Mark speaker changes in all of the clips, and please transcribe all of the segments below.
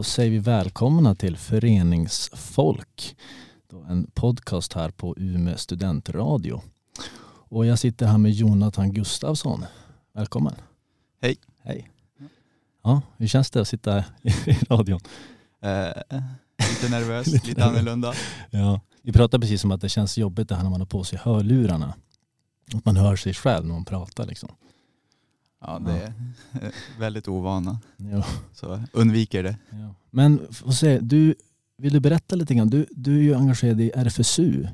Speaker 1: Då säger vi välkomna till Föreningsfolk. En podcast här på Umeå studentradio. Och jag sitter här med Jonathan Gustafsson. Välkommen.
Speaker 2: Hej.
Speaker 1: Hej. Ja, hur känns det att sitta i radion?
Speaker 2: Eh, lite nervös, lite, lite annorlunda.
Speaker 1: Ja, vi pratade precis om att det känns jobbigt det här när man har på sig hörlurarna. Att man hör sig själv när man pratar liksom.
Speaker 2: Ja, det är väldigt ovana.
Speaker 1: Ja.
Speaker 2: Så undviker det.
Speaker 1: Ja. Men får se, du, vill du berätta lite grann? Du, du är ju engagerad i RFSU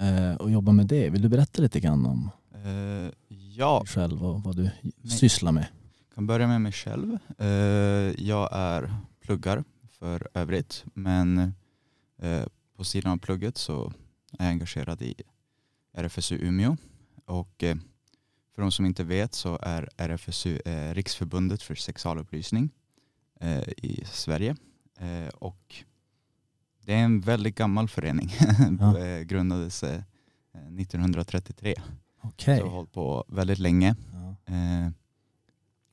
Speaker 1: eh, och jobbar med det. Vill du berätta lite grann om
Speaker 2: eh, ja.
Speaker 1: dig själv och vad du Nej. sysslar med?
Speaker 2: Jag kan börja med mig själv. Eh, jag är pluggar för övrigt men eh, på sidan av plugget så är jag engagerad i RFSU Umeå och eh, för de som inte vet så är RFSU eh, Riksförbundet för sexualupplysning eh, i Sverige. Eh, och det är en väldigt gammal förening. Ja. Eh, grundades 1933. Eh,
Speaker 1: okay.
Speaker 2: Så har hållit på väldigt länge. Ja. Eh,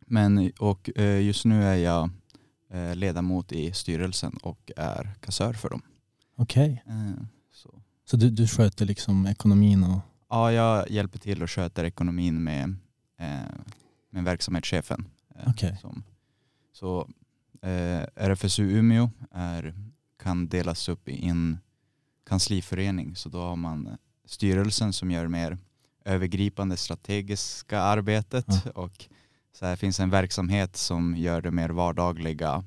Speaker 2: men, och just nu är jag ledamot i styrelsen och är kassör för dem.
Speaker 1: Okej. Okay. Så, så du, du sköter liksom ekonomin och
Speaker 2: Ja, jag hjälper till och sköter ekonomin med, eh, med verksamhetschefen.
Speaker 1: Eh, okay.
Speaker 2: som, så eh, RFSU Umeå är, kan delas upp i en kansliförening. Så då har man styrelsen som gör mer övergripande strategiska arbetet mm. och så här finns en verksamhet som gör det mer vardagliga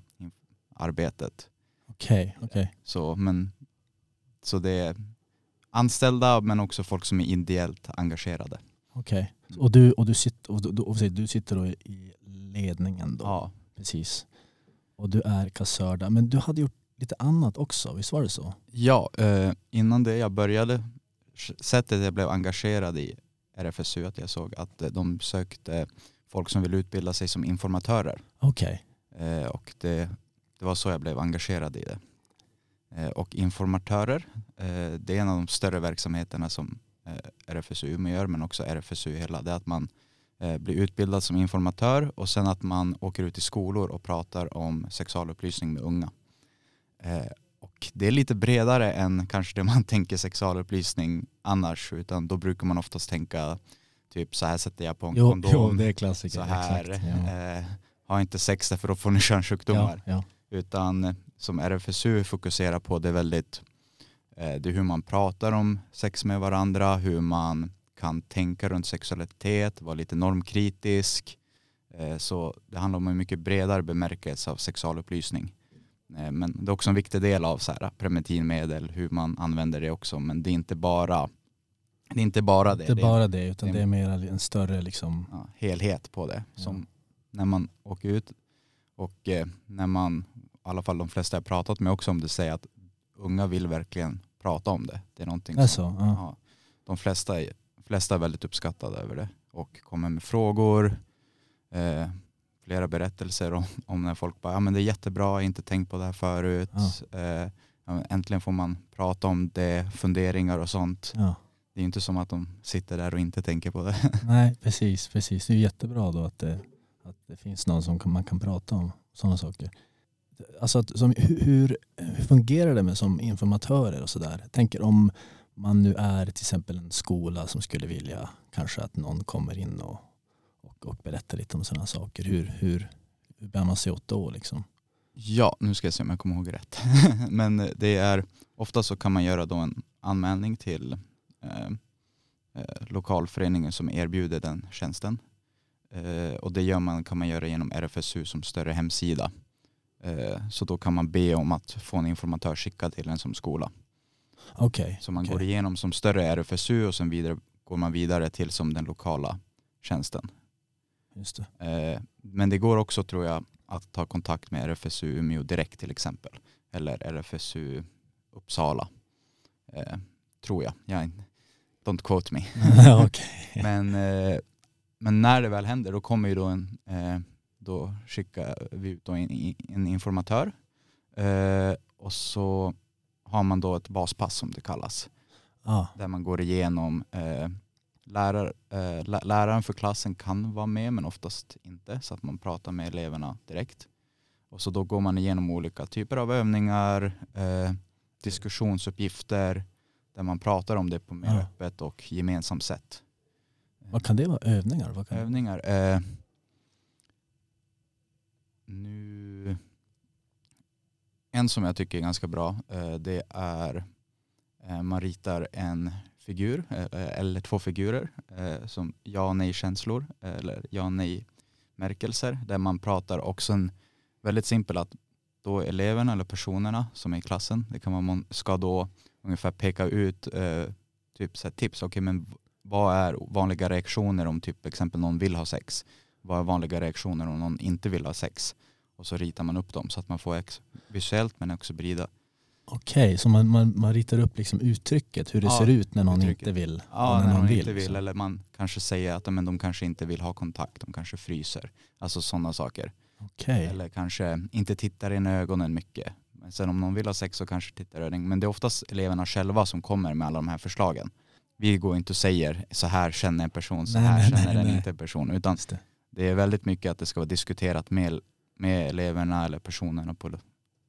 Speaker 2: arbetet.
Speaker 1: Okej, okay, okay.
Speaker 2: Så, så det är anställda men också folk som är ideellt engagerade.
Speaker 1: Okej, okay. och, du, och, du, sitter, och, du, och du sitter då i ledningen då?
Speaker 2: Ja.
Speaker 1: Precis. Och du är kassör där. Men du hade gjort lite annat också, visst var det så?
Speaker 2: Ja, eh, innan det jag började, sättet jag blev engagerad i RFSU, att jag såg att eh, de sökte folk som vill utbilda sig som informatörer.
Speaker 1: Okej.
Speaker 2: Okay. Eh, och det, det var så jag blev engagerad i det. Eh, och informatörer. Eh, det är en av de större verksamheterna som eh, RFSU Umeå gör men också RFSU hela. Det är att man blir utbildad som informatör och sen att man åker ut i skolor och pratar om sexualupplysning med unga. Och det är lite bredare än kanske det man tänker sexualupplysning annars utan då brukar man oftast tänka typ så här sätter jag på en
Speaker 1: jo,
Speaker 2: kondom.
Speaker 1: Jo, det är klassiker.
Speaker 2: Så här, Exakt, ja. eh, ha inte sex därför då får ni könssjukdomar.
Speaker 1: Ja, ja.
Speaker 2: Utan som RFSU fokuserar på det är väldigt eh, det är hur man pratar om sex med varandra, hur man kan tänka runt sexualitet, vara lite normkritisk. Eh, så det handlar om en mycket bredare bemärkelse av sexualupplysning. Eh, men det är också en viktig del av så här, preventivmedel, hur man använder det också. Men det är inte bara det. Är inte bara det,
Speaker 1: det är bara det utan det är, mer en större liksom...
Speaker 2: ja, helhet på det. Som ja. när man åker ut och när man i alla fall de flesta jag pratat med också om det säger att unga vill verkligen prata om det. Det är någonting
Speaker 1: som, ja. Ja,
Speaker 2: de flesta är, flesta är väldigt uppskattade över det och kommer med frågor, eh, flera berättelser om, om när folk bara, ja men det är jättebra, inte tänkt på det här förut. Ja. Eh, äntligen får man prata om det, funderingar och sånt.
Speaker 1: Ja.
Speaker 2: Det är inte som att de sitter där och inte tänker på det.
Speaker 1: Nej, precis. precis. Det är jättebra då att det, att det finns någon som man kan prata om sådana saker alltså att, som, hur, hur fungerar det med som informatörer och sådär? Tänker om man nu är till exempel en skola som skulle vilja kanske att någon kommer in och, och, och berättar lite om sådana saker. Hur, hur, hur bär man sig åt då liksom?
Speaker 2: Ja, nu ska jag se om jag kommer ihåg rätt. Men det är ofta så kan man göra då en anmälning till eh, eh, lokalföreningen som erbjuder den tjänsten. Eh, och det gör man, kan man göra genom RFSU som större hemsida. Eh, så då kan man be om att få en informatör skickad till en som skola.
Speaker 1: Okay,
Speaker 2: så man
Speaker 1: okay.
Speaker 2: går igenom som större RFSU och sen vidare, går man vidare till som den lokala tjänsten.
Speaker 1: Just det.
Speaker 2: Eh, men det går också tror jag att ta kontakt med RFSU Umeå direkt till exempel. Eller RFSU Uppsala. Eh, tror jag. jag. Don't quote me.
Speaker 1: okay.
Speaker 2: men, men när det väl händer då kommer ju då en då skickar vi ut en, en informatör eh, och så har man då ett baspass som det kallas.
Speaker 1: Ah.
Speaker 2: Där man går igenom eh, lärar, eh, läraren för klassen kan vara med men oftast inte så att man pratar med eleverna direkt. Och så då går man igenom olika typer av övningar, eh, diskussionsuppgifter där man pratar om det på mer
Speaker 1: Ja.
Speaker 2: öppet och gemensamt sätt.
Speaker 1: Vad kan det vara? Övningar? Vad kan...
Speaker 2: Övningar. Eh, nu, en som jag tycker är ganska bra eh, det är eh, man ritar en figur eh, eller två figurer som ja och nej känslor eller ja och nej märkelser där man pratar också en väldigt simpel att då eleverna eller personerna som är i klassen det kan vara, man ska då ungefär peka ut typ så här tips. Okej men vad är vanliga reaktioner om typ exempel någon vill ha sex? Vad är vanliga reaktioner om någon inte vill ha sex? Och så ritar man upp dem så att man får ex- visuellt men också brida.
Speaker 1: Okej, så man, man, man ritar upp liksom uttrycket, hur det
Speaker 2: Ja,
Speaker 1: ser ut när någon
Speaker 2: uttrycket.
Speaker 1: inte vill.
Speaker 2: Ja, när
Speaker 1: när
Speaker 2: någon
Speaker 1: vill.
Speaker 2: inte vill
Speaker 1: liksom.
Speaker 2: eller man kanske säger att men, de kanske inte vill ha kontakt, de kanske fryser. Alltså sådana saker.
Speaker 1: Okej.
Speaker 2: Eller kanske inte tittar in i ögonen mycket. Men sen om någon vill ha sex så kanske tittar i. Men det är oftast eleverna själva som kommer med alla de här förslagen. Vi går inte och säger så här känner en person, så
Speaker 1: Nej,
Speaker 2: här
Speaker 1: nej,
Speaker 2: känner
Speaker 1: nej,
Speaker 2: den inte en person. Utan
Speaker 1: det.
Speaker 2: är väldigt mycket att det ska vara diskuterat med, med eleverna eller personerna på,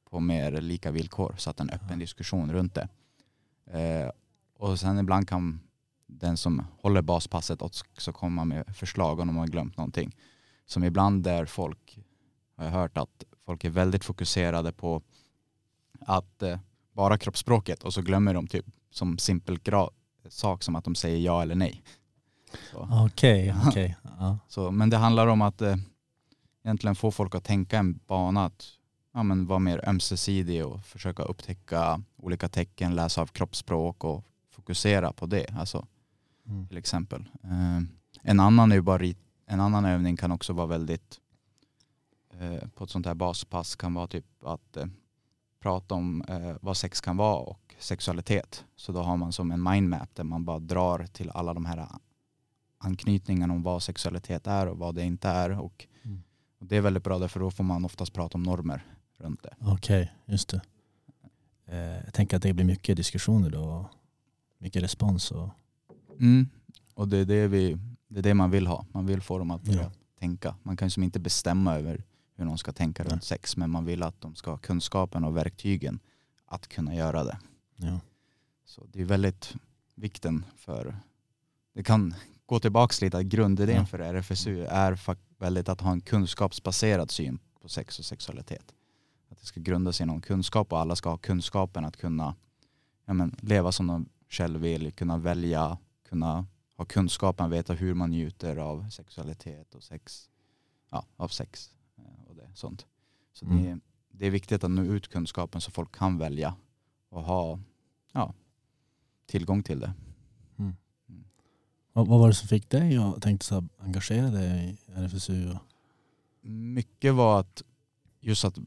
Speaker 2: på mer lika villkor. Så att en öppen
Speaker 1: Ja.
Speaker 2: diskussion runt det. Eh, och sen ibland kan den som håller baspasset också komma med förslag om de har glömt någonting. Som ibland där folk, har jag hört att folk är väldigt fokuserade på att eh, bara kroppsspråket och så glömmer de typ som simpel sak som att de säger ja eller nej.
Speaker 1: Okej, okej. Ja.
Speaker 2: Så, men det handlar om att eh, egentligen få folk att tänka en bana att ja, men vara mer ömsesidig och försöka upptäcka olika tecken, läsa av kroppsspråk och fokusera på det. Alltså,
Speaker 1: Mm.
Speaker 2: till exempel. Eh, en, annan är bara en annan övning kan också vara väldigt eh, på ett sånt här baspass kan vara typ att eh, prata om eh, vad sex kan vara och sexualitet. Så då har man som en mindmap där man bara drar till alla de här anknytningarna om vad sexualitet är och vad det inte är. Och,
Speaker 1: Mm.
Speaker 2: och det är väldigt bra därför då får man oftast prata om normer runt det.
Speaker 1: Okej, just det. Eh, jag tänker att det blir mycket diskussioner då. och Mycket respons. Och,
Speaker 2: Mm. Och det är det, vi, det är det man vill ha. Man vill få dem att börja
Speaker 1: Ja.
Speaker 2: tänka. Man kan ju som inte bestämma över hur de ska tänka runt sex men man vill att de ska ha kunskapen och verktygen att kunna göra det.
Speaker 1: ja.
Speaker 2: Så det är väldigt vikten för, det kan gå tillbaka lite, att grundidén
Speaker 1: Ja.
Speaker 2: för RFSU är väldigt att ha en kunskapsbaserad syn på sex och sexualitet. Att det ska grunda sig i någon kunskap och alla ska ha kunskapen att kunna ja, men, leva som de själv vill, kunna välja, kunna ha kunskapen, veta hur man njuter av sexualitet och sex, ja, av sex eh, och det, sånt. Så
Speaker 1: Mm.
Speaker 2: det, det är viktigt att nå ut kunskapen så folk kan välja och ha ja, tillgång till det.
Speaker 1: Vad, vad var det som fick dig att tänkte så här, engagera dig i RFSU? Och,
Speaker 2: Mycket var att just att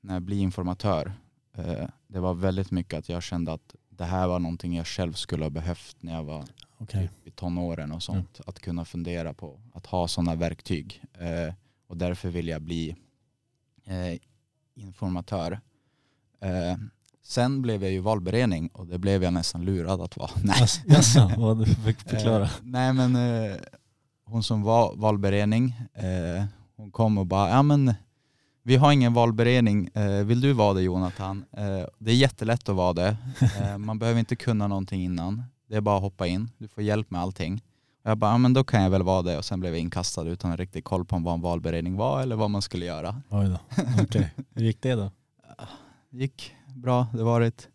Speaker 2: när jag blir informatör, eh, det var väldigt mycket att jag kände att det här var någonting jag själv skulle ha behövt när jag var
Speaker 1: Okej.
Speaker 2: typ i tonåren och sånt. Att kunna fundera på att ha sådana verktyg. Eh, och därför vill jag bli eh, informatör. Sen blev jag ju valberedning och det blev jag nästan lurad att vara. Nej.
Speaker 1: Jaså, vad du fick förklara.
Speaker 2: Eh, nej men eh, hon som var valberedning, eh, hon kom och bara, ja men vi har ingen valberedning, eh, vill du vara det Jonathan? Eh, det är jättelätt att vara det, eh, man behöver inte kunna någonting innan, det är bara att hoppa in, du får hjälp med allting. Och jag bara, ja men då kan jag väl vara det och sen blev jag inkastad utan riktigt koll på vad en valberedning var eller vad man skulle göra.
Speaker 1: Oj då. Okej. Hur gick det då?
Speaker 2: gick bra, det varit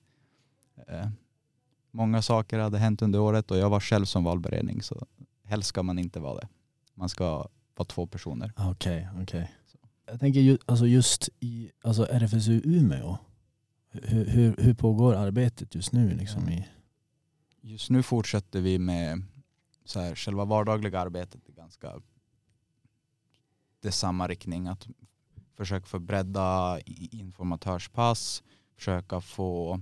Speaker 2: eh, många saker hade hänt under året och jag var själv som valberedning så helst ska man inte vara det. Man ska vara två personer.
Speaker 1: Ah, Okej, okej. Jag tänker ju, alltså just i alltså RFSU Umeå, hur, hur, hur pågår arbetet just nu? Liksom i,
Speaker 2: Just nu fortsätter vi med så här, själva vardagliga arbetet i ganska det är samma riktning. Att försöka få bredda i- informatörspass, försöka få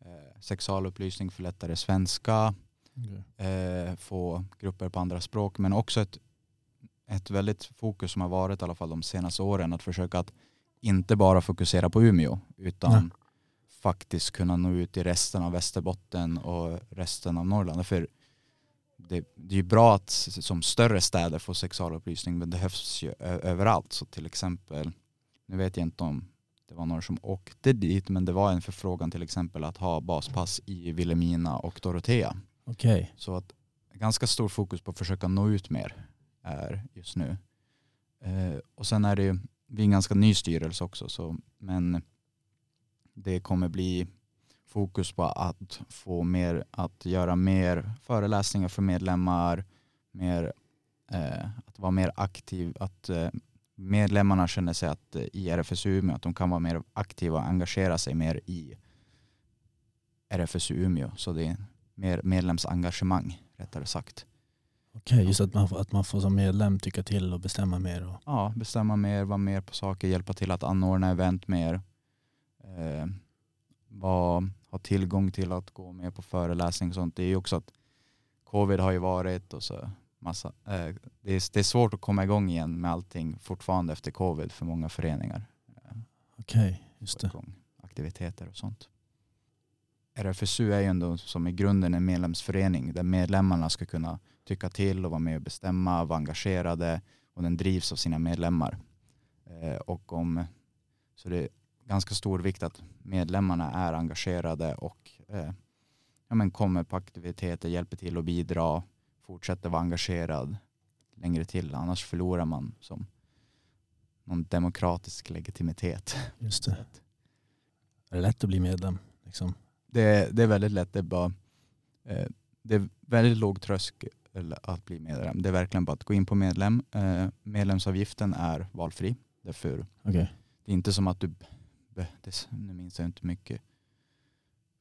Speaker 2: eh, sexualupplysning för lättare svenska, eh, få grupper på andra språk men också ett, ett väldigt fokus som har varit i alla fall de senaste åren att försöka att inte bara fokusera på Umeå utan
Speaker 1: Nej.
Speaker 2: faktiskt kunna nå ut i resten av Västerbotten och resten av Norrland. För det, det är ju bra att som större städer få sexualupplysning men det behövs ju överallt. Så till exempel nu vet jag inte om det var några som åkte dit men det var en förfrågan till exempel att ha baspass i Vilhelmina och Dorotea.
Speaker 1: Okej.
Speaker 2: Så att ganska stor fokus på att försöka nå ut mer är just nu. Eh, och sen är det ju, vi är en ganska ny styrelse också så, men det kommer bli fokus på att få mer, att göra mer föreläsningar för medlemmar, mer, eh, att vara mer aktiv, att eh, medlemmarna känner sig att eh, i RFSU Umeå att de kan vara mer aktiva och engagera sig mer i RFSU Umeå. Så det är mer medlemsengagemang rättare sagt.
Speaker 1: Okej, just att man, får, att man får som medlem tycka till och bestämma mer. Och,
Speaker 2: Ja, bestämma mer, vara mer på saker, hjälpa till att anordna event mer. Eh, var, ha tillgång till att gå med på föreläsning och sånt. Det är ju också att covid har ju varit och så massa. Eh, det, är, det är svårt att komma igång igen med allting fortfarande efter covid för många föreningar. Eh,
Speaker 1: Okej, just
Speaker 2: få
Speaker 1: det.
Speaker 2: aktiviteter och sånt. RFSU är ju ändå som i grunden en medlemsförening där medlemmarna ska kunna tycka till och vara med och bestämma, vara engagerade och den drivs av sina medlemmar. Eh, och om, så det är ganska stor vikt att medlemmarna är engagerade och eh, ja, men kommer på aktiviteter, hjälper till och bidra, fortsätter vara engagerad längre till. Annars förlorar man som någon demokratisk legitimitet.
Speaker 1: Just det. Är det lätt att bli medlem? Liksom?
Speaker 2: Det, det är väldigt lätt. Det är, bara, eh, det är väldigt låg tröskel att bli medlem. Det är verkligen bara att gå in på medlem. Eh, medlemsavgiften är valfri. Därför
Speaker 1: Okej.
Speaker 2: det är inte som att du, det, nu minns jag inte mycket,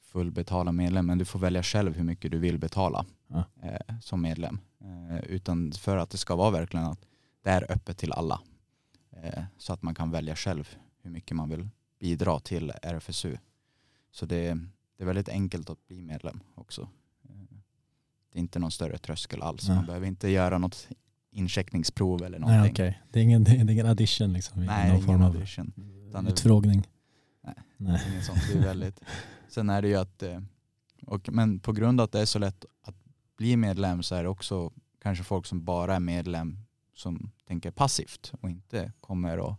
Speaker 2: fullbetala medlem, men du får välja själv hur mycket du vill betala
Speaker 1: Ja.
Speaker 2: eh, som medlem. Eh, utan för att det ska vara verkligen att det är öppet till alla. Eh, så att man kan välja själv hur mycket man vill bidra till RFSU. Så det, det är väldigt enkelt att bli medlem också. Eh, det är inte någon större tröskel alls.
Speaker 1: Nej.
Speaker 2: Man behöver inte göra något incheckningsprov eller
Speaker 1: Nej,
Speaker 2: någonting.
Speaker 1: okej. Det, är ingen, det är ingen addition liksom?
Speaker 2: Nej,
Speaker 1: någon
Speaker 2: ingen
Speaker 1: form av
Speaker 2: audition. Det-
Speaker 1: utfrågning?
Speaker 2: Nej.
Speaker 1: Nej.
Speaker 2: Inget sånt. Det är väldigt. Sen är det ju att, eh, och, men på grund av att det är så lätt att bli medlem så är det också kanske folk som bara är medlem som tänker passivt och inte kommer och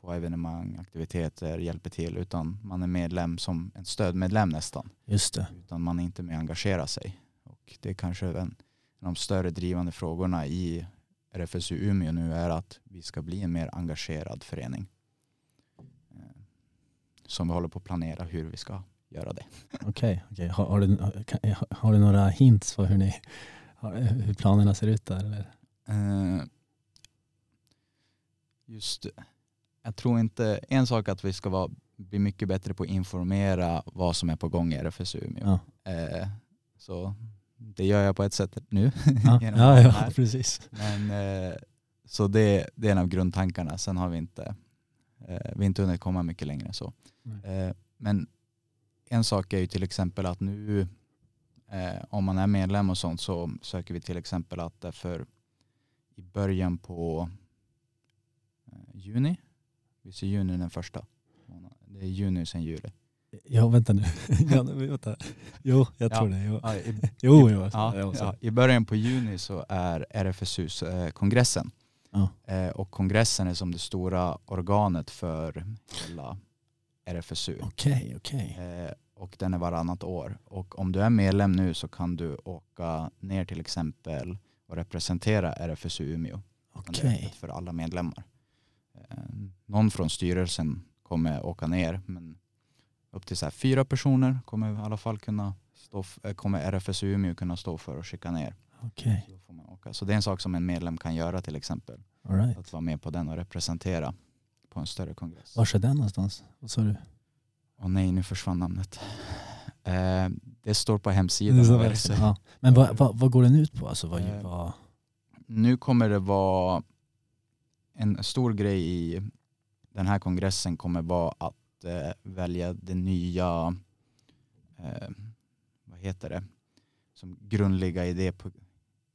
Speaker 2: på evenemang, aktiviteter, hjälper till utan man är medlem som en stödmedlem nästan.
Speaker 1: Just det.
Speaker 2: Utan man är inte med och engagerar sig. Och det är kanske en, en av de större drivande frågorna i RFSU Umeå nu är att vi ska bli en mer engagerad förening. Eh, Som vi håller på att planera hur vi ska göra det.
Speaker 1: Okej. okej. Har, har, du, kan- har du några hints på hur, ni, har, hur planerna ser ut där? Eller?
Speaker 2: Eh, Just jag tror inte, en sak att vi ska vara, bli mycket bättre på att informera vad som är på gång i RFSU Umeå.
Speaker 1: Ja.
Speaker 2: Eh, Så det gör jag på ett sätt nu.
Speaker 1: Ja, ja, ja precis.
Speaker 2: Men, eh, så det, det är en av grundtankarna. Sen har vi inte, vi har inte hunnit komma mycket längre. så. Men en sak är ju till exempel att nu eh, om man är medlem och sånt så söker vi till exempel att därför i början på eh, juni, vi ser juni den första. Det är juni sen juli.
Speaker 1: Ja, vänta nu. ja, vänta. Jo, jag
Speaker 2: Ja.
Speaker 1: tror det. Jo,
Speaker 2: Ja, i,
Speaker 1: jo, jo.
Speaker 2: Ja,
Speaker 1: ja,
Speaker 2: ja, I början på juni så är RFSUs eh, kongressen.
Speaker 1: Ja.
Speaker 2: Eh, och kongressen är som det stora organet för hela RFSU.
Speaker 1: Okej, okej.
Speaker 2: Eh, och den är varannat år. Och om du är medlem nu så kan du åka ner till exempel och representera RFSU Umeå. Öppet för alla medlemmar. Eh, någon från styrelsen kommer åka ner men upp till så här fyra personer kommer i alla fall kunna stå, f- eh, kommer RFSU Umeå kunna stå för och skicka ner.
Speaker 1: Okej.
Speaker 2: Så, då får man åka. så det är en sak som en medlem kan göra till exempel.
Speaker 1: Right.
Speaker 2: Att vara med på den och representera på en större kongress.
Speaker 1: Var är den någonstans? Vad sa du?
Speaker 2: Åh nej, nu försvann namnet. Eh, det står på hemsidan. RFSU.
Speaker 1: ja. Men vad, vad, vad går den ut på? Alltså, vad,
Speaker 2: Eh,
Speaker 1: vad,
Speaker 2: Nu kommer det vara en stor grej i den här kongressen kommer vara att eh, välja det nya, eh, vad heter det, som grundliga idé,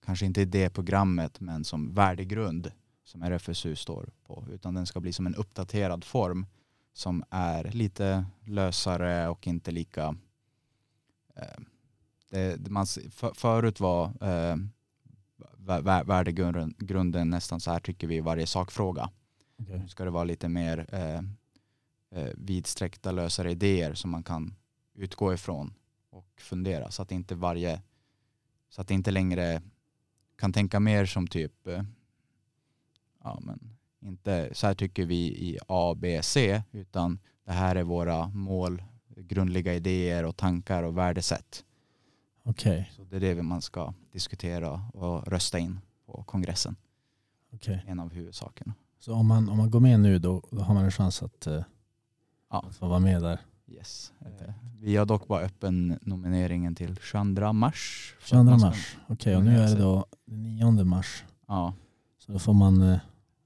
Speaker 2: kanske inte idéprogrammet men som värdegrund som RFSU står på. Utan den ska bli som en uppdaterad form som är lite lösare och inte lika eh, det, man, för, förut var eh, vä- vä- värdegrunden grunden nästan så här tycker vi i varje sakfråga.
Speaker 1: Okej.
Speaker 2: Nu ska det vara lite mer eh, eh, vidsträckta lösare idéer som man kan utgå ifrån och fundera så att inte varje så att det inte längre kan tänka mer som typ eh, ja men inte så här tycker vi i A, B, C utan det här är våra mål, grundliga idéer och tankar och värdesätt.
Speaker 1: Okej.
Speaker 2: Så det är det man ska diskutera och rösta in på kongressen.
Speaker 1: okej.
Speaker 2: En av huvudsakerna.
Speaker 1: Så om man, om man går med nu då, då har man en chans att, eh,
Speaker 2: Ja.
Speaker 1: att få vara med där.
Speaker 2: Yes. Eh, Vi har dock bara öppen nomineringen till 22 mars. för
Speaker 1: 22
Speaker 2: att man ska-
Speaker 1: mars. Okej, och nu är det då den 9 mars.
Speaker 2: Ja,
Speaker 1: Så då får man eh,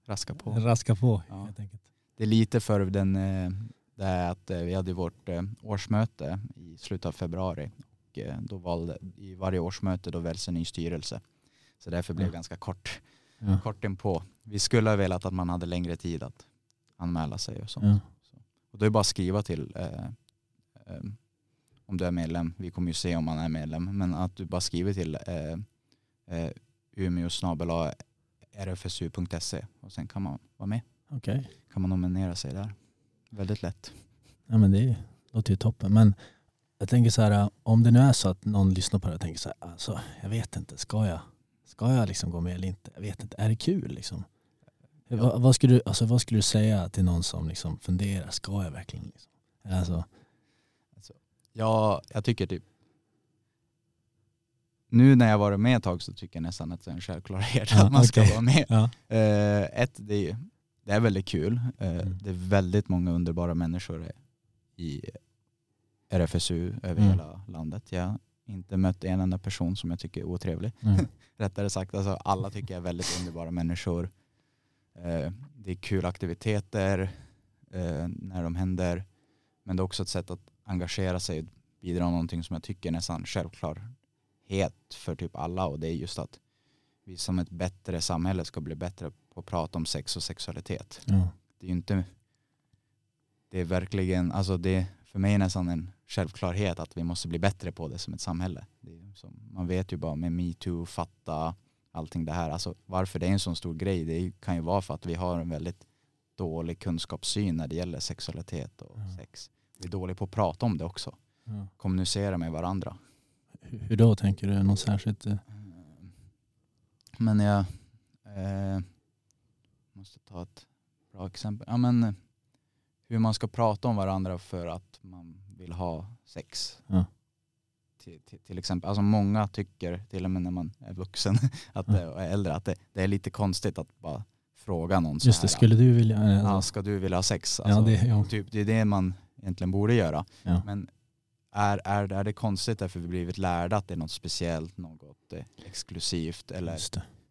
Speaker 2: raska på.
Speaker 1: raska på
Speaker 2: Ja.
Speaker 1: helt enkelt.
Speaker 2: Det är lite för den, eh, det är att eh, vi hade vårt eh, årsmöte i slutet av februari. Och då valde, I varje årsmöte då väljs en ny styrelse. Så därför blev det
Speaker 1: Ja.
Speaker 2: ganska kort,
Speaker 1: Ja.
Speaker 2: kort inpå. Vi skulle ha velat att man hade längre tid att anmäla sig och sånt.
Speaker 1: Ja.
Speaker 2: Och då är det bara att skriva till eh, eh, om du är medlem. Vi kommer ju se om man är medlem. Men att du bara skriver till eh, eh, Umeå snabel-a rfsu.se och sen kan man vara med.
Speaker 1: Okej,
Speaker 2: Kan man nominera sig där. Väldigt lätt.
Speaker 1: ja, men det låter ju toppen. Men jag tänker så här, om det nu är så att någon lyssnar på det och tänker så här, alltså, jag vet inte, ska jag, ska jag liksom gå med eller inte? Jag vet inte, är det kul liksom? Vad, vad, skulle du, alltså, vad skulle du säga till någon som liksom funderar, ska jag verkligen? Liksom? Alltså,
Speaker 2: Ja, jag tycker typ nu när jag varit med ett tag så tycker jag nästan att det är en självklarhet
Speaker 1: Ja,
Speaker 2: att man ska
Speaker 1: okej.
Speaker 2: vara med.
Speaker 1: ja.
Speaker 2: Eh, ett, det är, det är väldigt kul. Eh,
Speaker 1: Mm.
Speaker 2: Det är väldigt många underbara människor i RFSU över
Speaker 1: Mm.
Speaker 2: hela landet. Jag har inte mött en enda person som jag tycker är otrevlig.
Speaker 1: Mm.
Speaker 2: Rättare sagt, alltså, alla tycker jag är väldigt underbara människor. Eh, det är kul aktiviteter när de händer. Men det är också ett sätt att engagera sig och bidra med någonting som jag tycker är nästan självklarhet för typ alla och det är just att vi som ett bättre samhälle ska bli bättre på att prata om sex och sexualitet.
Speaker 1: Ja.
Speaker 2: Det är ju inte det är verkligen, alltså det för mig är nästan en självklarhet att vi måste bli bättre på det som ett samhälle. Det är ju som, man vet ju bara med metoo, fatta, allting det här. Alltså varför det är en sån stor grej, det kan ju vara för att vi har en väldigt dålig kunskapssyn när det gäller sexualitet och
Speaker 1: Ja.
Speaker 2: sex. Vi är dåliga på att prata om det också.
Speaker 1: Ja.
Speaker 2: Kommunicera med varandra.
Speaker 1: Hur då tänker du? Något särskilt? eh?
Speaker 2: Men jag eh, måste ta ett bra exempel. Ja, men, eh, hur man ska prata om varandra för att man vill ha sex.
Speaker 1: Ja.
Speaker 2: Till, till, till exempel, alltså många tycker, till och med när man är vuxen att
Speaker 1: Ja.
Speaker 2: det, och är äldre, att det, det är lite konstigt att bara fråga någon
Speaker 1: Just det,
Speaker 2: här.
Speaker 1: skulle du vilja? eh,
Speaker 2: ja,
Speaker 1: Alltså,
Speaker 2: ska du vilja ha sex?
Speaker 1: ja, det, ja.
Speaker 2: typ, det är det man egentligen borde göra. Men är, är, är det konstigt därför vi blivit lärda att det är något speciellt, något eh, exklusivt eller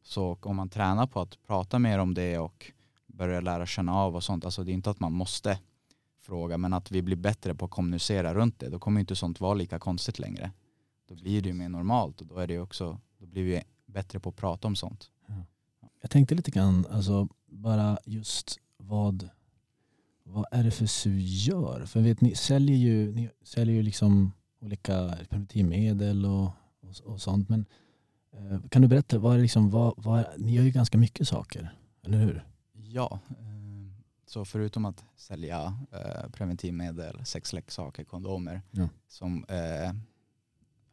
Speaker 2: så om man tränar på att prata mer om det och börjar lära känna av och sånt, alltså det är inte att man måste fråga men att vi blir bättre på att kommunicera runt det, då kommer inte sånt vara lika konstigt längre. Då blir det ju mer normalt och då är det också, då blir vi bättre på att prata om sånt.
Speaker 1: Jag tänkte lite grann, alltså bara just vad, vad RFSU gör. För vet, ni säljer ju, ni säljer ju liksom olika preventivmedel och, och, och sånt. Men eh, kan du berätta, vad är liksom, vad, vad ni gör ju ganska mycket saker, eller hur?
Speaker 2: Ja, eh, så förutom att sälja eh, preventivmedel, sexleksaker, kondomer,
Speaker 1: Ja.
Speaker 2: som eh,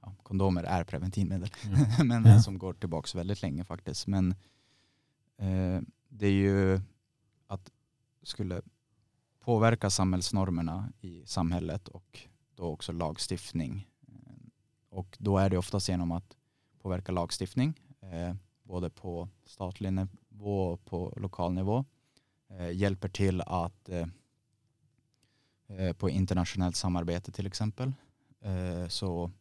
Speaker 2: ja, kondomer är preventivmedel,
Speaker 1: Ja.
Speaker 2: men som går tillbaka väldigt länge faktiskt. Men eh, det är ju att skulle påverka samhällsnormerna i samhället och då också lagstiftning. Och då är det oftast genom att påverka lagstiftning, eh, både på statlig nivå och på lokal nivå. Eh, hjälper till att eh, eh på internationellt samarbete till exempel eh, så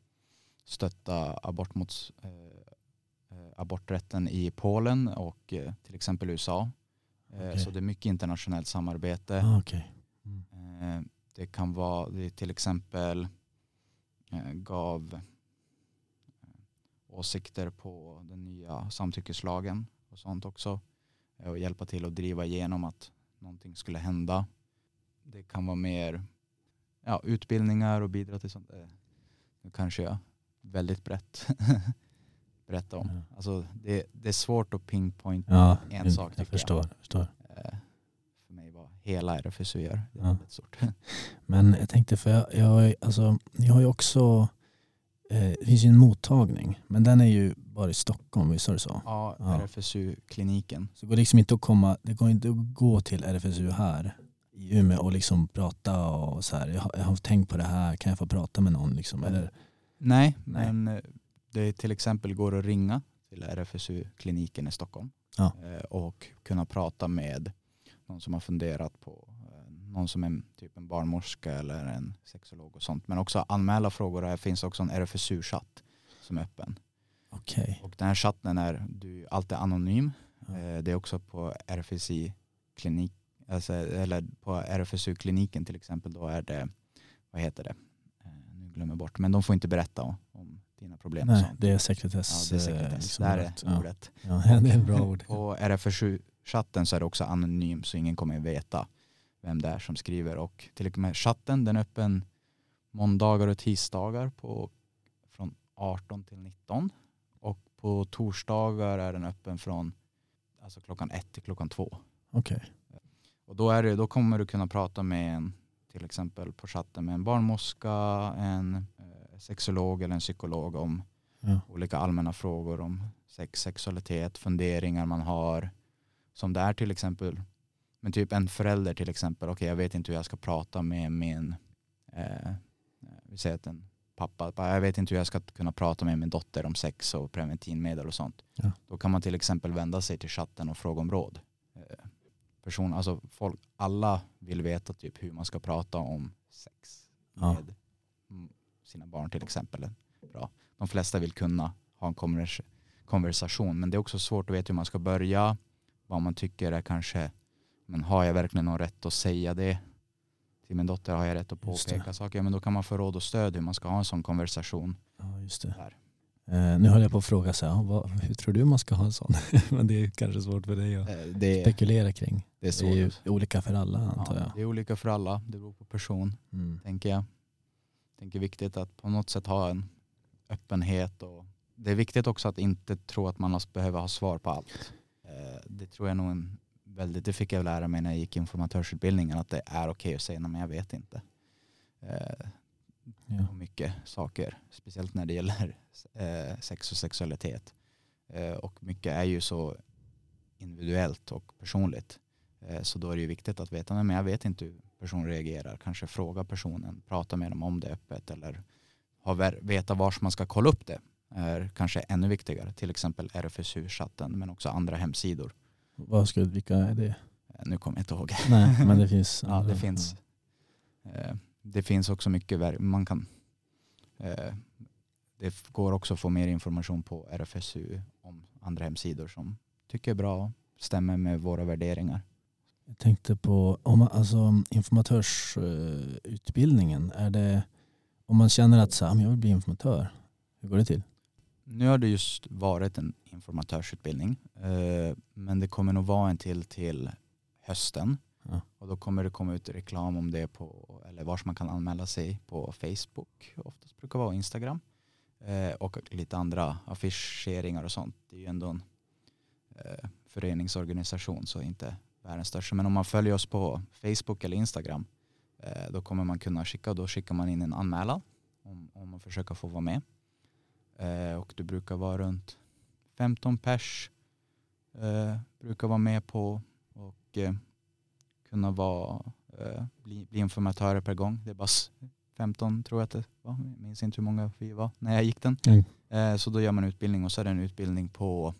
Speaker 2: stötta abort mot, eh, eh, aborträtten i Polen och eh, till exempel USA. Eh,
Speaker 1: Okej.
Speaker 2: Så det är mycket internationellt samarbete.
Speaker 1: Ah, Okej. Mm.
Speaker 2: Eh, Det kan vara, det till exempel eh, gav åsikter på den nya samtyckeslagen och sånt också. Och hjälpa till att driva igenom att någonting skulle hända. Det kan vara mer ja, utbildningar och bidra till sånt. Nu kanske jag väldigt brett berätta om.
Speaker 1: Ja.
Speaker 2: Alltså det, det är svårt att pinpointa
Speaker 1: Ja,
Speaker 2: en
Speaker 1: jag,
Speaker 2: sak, tycker
Speaker 1: jag
Speaker 2: jag.
Speaker 1: förstår. Jag förstår.
Speaker 2: Eh, hela RFSU gör. Det är
Speaker 1: Ja.
Speaker 2: väldigt stort.
Speaker 1: Men jag tänkte, för jag, jag, alltså, jag har ju också, eh, det finns ju en mottagning, men den är ju bara i Stockholm, visst det så?
Speaker 2: Ja. RFSU-kliniken.
Speaker 1: Så det går liksom inte att komma, det går inte att gå till RFSU här i Umeå och liksom prata och så här, jag har, jag har tänkt på det här, kan jag få prata med någon liksom? Eller,
Speaker 2: Nej,
Speaker 1: Nej.
Speaker 2: men eh, det till exempel går att ringa till RFSU-kliniken i Stockholm
Speaker 1: Ja.
Speaker 2: eh, och kunna prata med någon som har funderat på eh, någon som är typ en barnmorska eller en sexolog och sånt. Men också anmäla frågor. Det finns också en RFSU-chatt som är öppen.
Speaker 1: okej.
Speaker 2: Och den här chatten är du alltid anonym.
Speaker 1: Ja.
Speaker 2: Eh, Det är också på RFSI klinik, alltså, eller på RFSU-kliniken till exempel. Då är det, vad heter det? Nu glömmer jag bort. Men de får inte berätta om dina problem och
Speaker 1: Nej, det är
Speaker 2: Ja,
Speaker 1: sekretess.
Speaker 2: det är sekretess.
Speaker 1: liksom,
Speaker 2: Där är
Speaker 1: rätt. ja.
Speaker 2: ordet.
Speaker 1: Ja, det är bra ord.
Speaker 2: På RFSU-chatten så är det också anonym så ingen kommer veta vem det är som skriver. Och till och med chatten den är öppen måndagar och tisdagar på, från 18 till 19. Och på torsdagar är den öppen från alltså klockan 1 till klockan 2.
Speaker 1: Okej.
Speaker 2: Och då, är det, då kommer du kunna prata med en, till exempel på chatten med en barnmorska, en eh, sexolog eller en psykolog om
Speaker 1: Ja.
Speaker 2: olika allmänna frågor om sex, sexualitet, funderingar man har. Som det är till exempel, men typ en förälder till exempel, okej jag vet inte hur jag ska prata med min, eh, vi säger att en pappa, jag vet inte hur jag ska kunna prata med min dotter om sex och preventivmedel och sånt.
Speaker 1: Ja.
Speaker 2: Då kan man till exempel vända sig till chatten och fråga om råd. Eh, person, alltså folk, alla vill veta typ hur man ska prata om sex
Speaker 1: Ja.
Speaker 2: med sina barn till exempel. Bra. De flesta vill kunna ha en konvers konversation men det är också svårt att veta hur man ska börja. Vad man tycker är kanske, men har jag verkligen någon rätt att säga det till min dotter? Har jag rätt att påpeka saker? Men då kan man få råd och stöd hur man ska ha en sån konversation.
Speaker 1: Ja, just det.
Speaker 2: Där.
Speaker 1: Eh, nu höll jag på att fråga så här, vad, hur tror du man ska ha en sån? Men det är kanske svårt för dig att
Speaker 2: Eh, Det,
Speaker 1: spekulera kring.
Speaker 2: det är
Speaker 1: Det är ju olika för alla antar
Speaker 2: Ja,
Speaker 1: jag.
Speaker 2: det är olika för alla. Det beror på person,
Speaker 1: Mm.
Speaker 2: tänker jag. Tänker viktigt att på något sätt ha en öppenhet. Och det är viktigt också att inte tro att man behöver ha svar på allt. Eh, Det tror jag nog en väldigt, det fick jag lära mig när jag gick informatörsutbildningen, att det är okej att säga men jag vet inte. Eh,
Speaker 1: Ja.
Speaker 2: mycket saker, speciellt när det gäller eh, sex och sexualitet. Och mycket är ju så individuellt och personligt. Så då är det ju viktigt att veta, men jag vet inte hur personen reagerar. Kanske fråga personen, prata med dem om det öppet eller ha, veta var man ska kolla upp det är kanske ännu viktigare. Till exempel RFSU-chatten men också andra hemsidor.
Speaker 1: Vad skulle, vilka är det?
Speaker 2: Eh, nu kommer jag inte ihåg.
Speaker 1: Nej, men det finns.
Speaker 2: Ja, det finns. Eh, Det finns också mycket man kan eh, det går också att få mer information på RFSU om andra hemsidor som tycker är bra och stämmer med våra värderingar.
Speaker 1: Jag tänkte på om man, alltså, informatörsutbildningen. Är det, om man känner att så "Ah, jag vill bli informatör, hur går det till?
Speaker 2: Nu har det just varit en informatörsutbildning eh, men det kommer nog vara en till till hösten
Speaker 1: Ja.
Speaker 2: och då kommer det komma ut reklam om det på eller vars man kan anmäla sig på Facebook oftast brukar vara Instagram eh, och lite andra affischeringar och sånt. Det är ju ändå en eh, föreningsorganisation så inte världens största. Men om man följer oss på Facebook eller Instagram eh, då kommer man kunna skicka då skickar man in en anmälan om, om man försöker få vara med. Eh, och det brukar vara runt 15 pers eh, brukar vara med på och kunna vara, bli, bli informatörer per gång. Det är bara s- 15 tror jag att det var. Jag minns inte hur många vi var när jag gick den.
Speaker 1: Mm.
Speaker 2: Så då gör man utbildning och så är det en utbildning på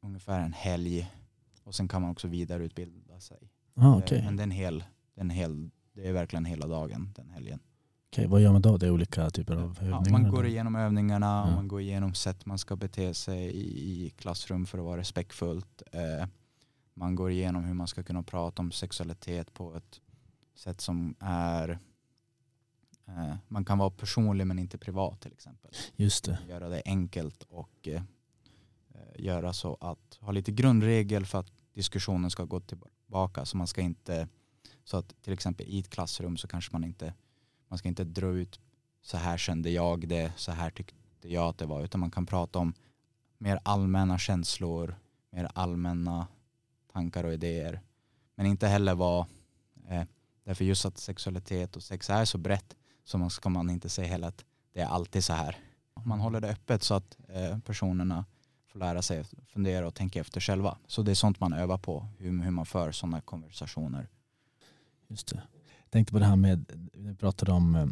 Speaker 2: ungefär en helg. Och sen kan man också vidareutbilda sig.
Speaker 1: Ah,
Speaker 2: Eh,
Speaker 1: okej.
Speaker 2: Men det är, en hel, det, är en hel, det är verkligen hela dagen den helgen.
Speaker 1: Okej, vad gör man då? Det är olika typer av
Speaker 2: Ja,
Speaker 1: övningar?
Speaker 2: man går igenom övningarna,
Speaker 1: Ja.
Speaker 2: man går igenom sätt man ska bete sig i, i klassrum för att vara respektfullt. Eh, man går igenom hur man ska kunna prata om sexualitet på ett sätt som är eh, man kan vara personlig men inte privat till exempel.
Speaker 1: Just det.
Speaker 2: Göra det enkelt och eh, eh, göra så att ha lite grundregel för att diskussionen ska gå tillbaka. Så man ska inte, så att till exempel i ett klassrum så kanske man inte, man ska inte dra ut så här kände jag det, så här tyckte jag att det var, utan man kan prata om mer allmänna känslor, mer allmänna tankar och idéer. Men inte heller vara Eh, därför just att sexualitet och sex är så brett så man ska man inte säga heller att det är alltid så här. Man håller det öppet så att eh, personerna får lära sig att fundera och tänka efter själva. Så det är sånt man övar på, hur, hur man för sådana konversationer.
Speaker 1: Just det. Jag tänkte på det här med, vi pratade om eh,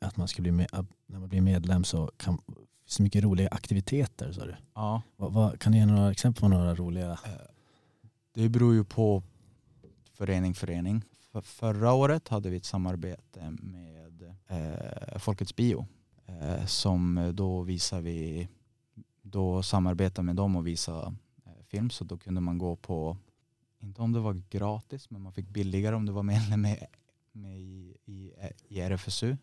Speaker 1: att man ska bli med, när man blir medlem så kan så mycket roliga aktiviteter sa du.
Speaker 2: Ja,
Speaker 1: Vad, vad, kan du ge några exempel på några roliga?
Speaker 2: eh, det beror ju på förening förening. För förra året hade vi ett samarbete med eh, Folkets Bio eh, som då visar vi då samarbetar med dem och visa eh, film så då kunde man gå på inte om det var gratis men man fick billigare om du var medlem med, med i, i, i RFSU.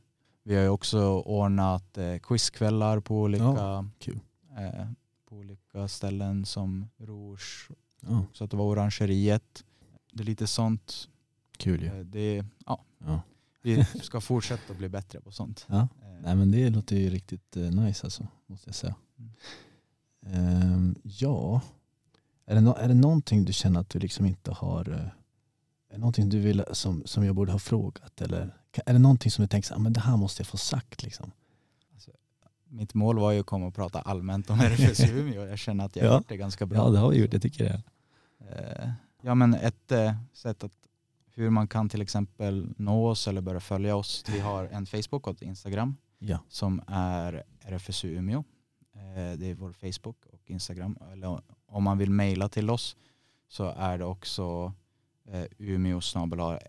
Speaker 2: Vi har ju också ordnat eh, quizkvällar på olika,
Speaker 1: Ja,
Speaker 2: eh, på olika ställen som Rouge
Speaker 1: Ja,
Speaker 2: så att det var orangeriet. Det är lite sånt.
Speaker 1: kul ju.
Speaker 2: Eh, Det, ja,
Speaker 1: Ja.
Speaker 2: vi ska fortsätta bli bättre på sånt.
Speaker 1: Ja.
Speaker 2: Eh,
Speaker 1: Nej men det låter ju riktigt nice alltså, måste jag säga.
Speaker 2: Mm.
Speaker 1: Ehm, ja, är det, no- är det någonting du känner att du liksom inte har, eh, är det någonting du vill som, som jag borde ha frågat eller är det någonting som du tänker ah, men det här måste jag få sagt liksom?
Speaker 2: Mitt mål var ju att komma och prata allmänt om RFSU Umeå jag känner att jag
Speaker 1: Ja.
Speaker 2: har gjort det ganska bra.
Speaker 1: Ja det har vi gjort, jag tycker det.
Speaker 2: Eh, Ja men ett eh, sätt att hur man kan till exempel nå oss eller börja följa oss. Vi har en Facebook och ett Instagram
Speaker 1: Ja,
Speaker 2: som är RFSU Umeå. Eh, Det är vår Facebook och Instagram. Eller om man vill mejla till oss så är det också eh, umeo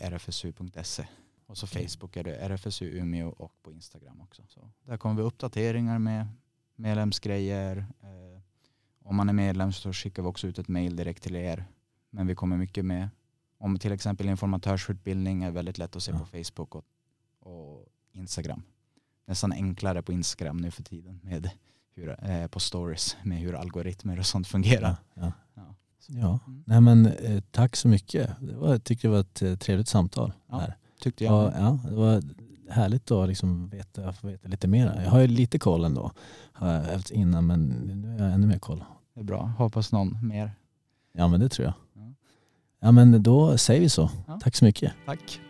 Speaker 2: rfsu.se. Och så. Facebook är det RFSU Umeå och på Instagram också. Så där kommer vi uppdateringar med medlemsgrejer. Eh, Om man är medlem så skickar vi också ut ett mejl direkt till er. Men vi kommer mycket med om till exempel informatörsutbildning är väldigt lätt att se
Speaker 1: Ja.
Speaker 2: på Facebook och, och Instagram nästan enklare på Instagram nu för tiden med hur, eh, på stories med hur algoritmer och sånt fungerar.
Speaker 1: ja, ja.
Speaker 2: Ja. Mm.
Speaker 1: Nej men eh, tack så mycket. Det var, jag tycker det var ett eh, trevligt samtal.
Speaker 2: Ja,
Speaker 1: här.
Speaker 2: Tyckte
Speaker 1: Ja,
Speaker 2: jag.
Speaker 1: ja, det var härligt att liksom veta, få veta lite mer. Jag har ju lite koll ändå innan men nu har jag ännu mer koll.
Speaker 2: Det är bra. Hoppas någon mer.
Speaker 1: Ja men det tror jag.
Speaker 2: Ja.
Speaker 1: Men då säger vi så. Tack så mycket.
Speaker 2: Tack.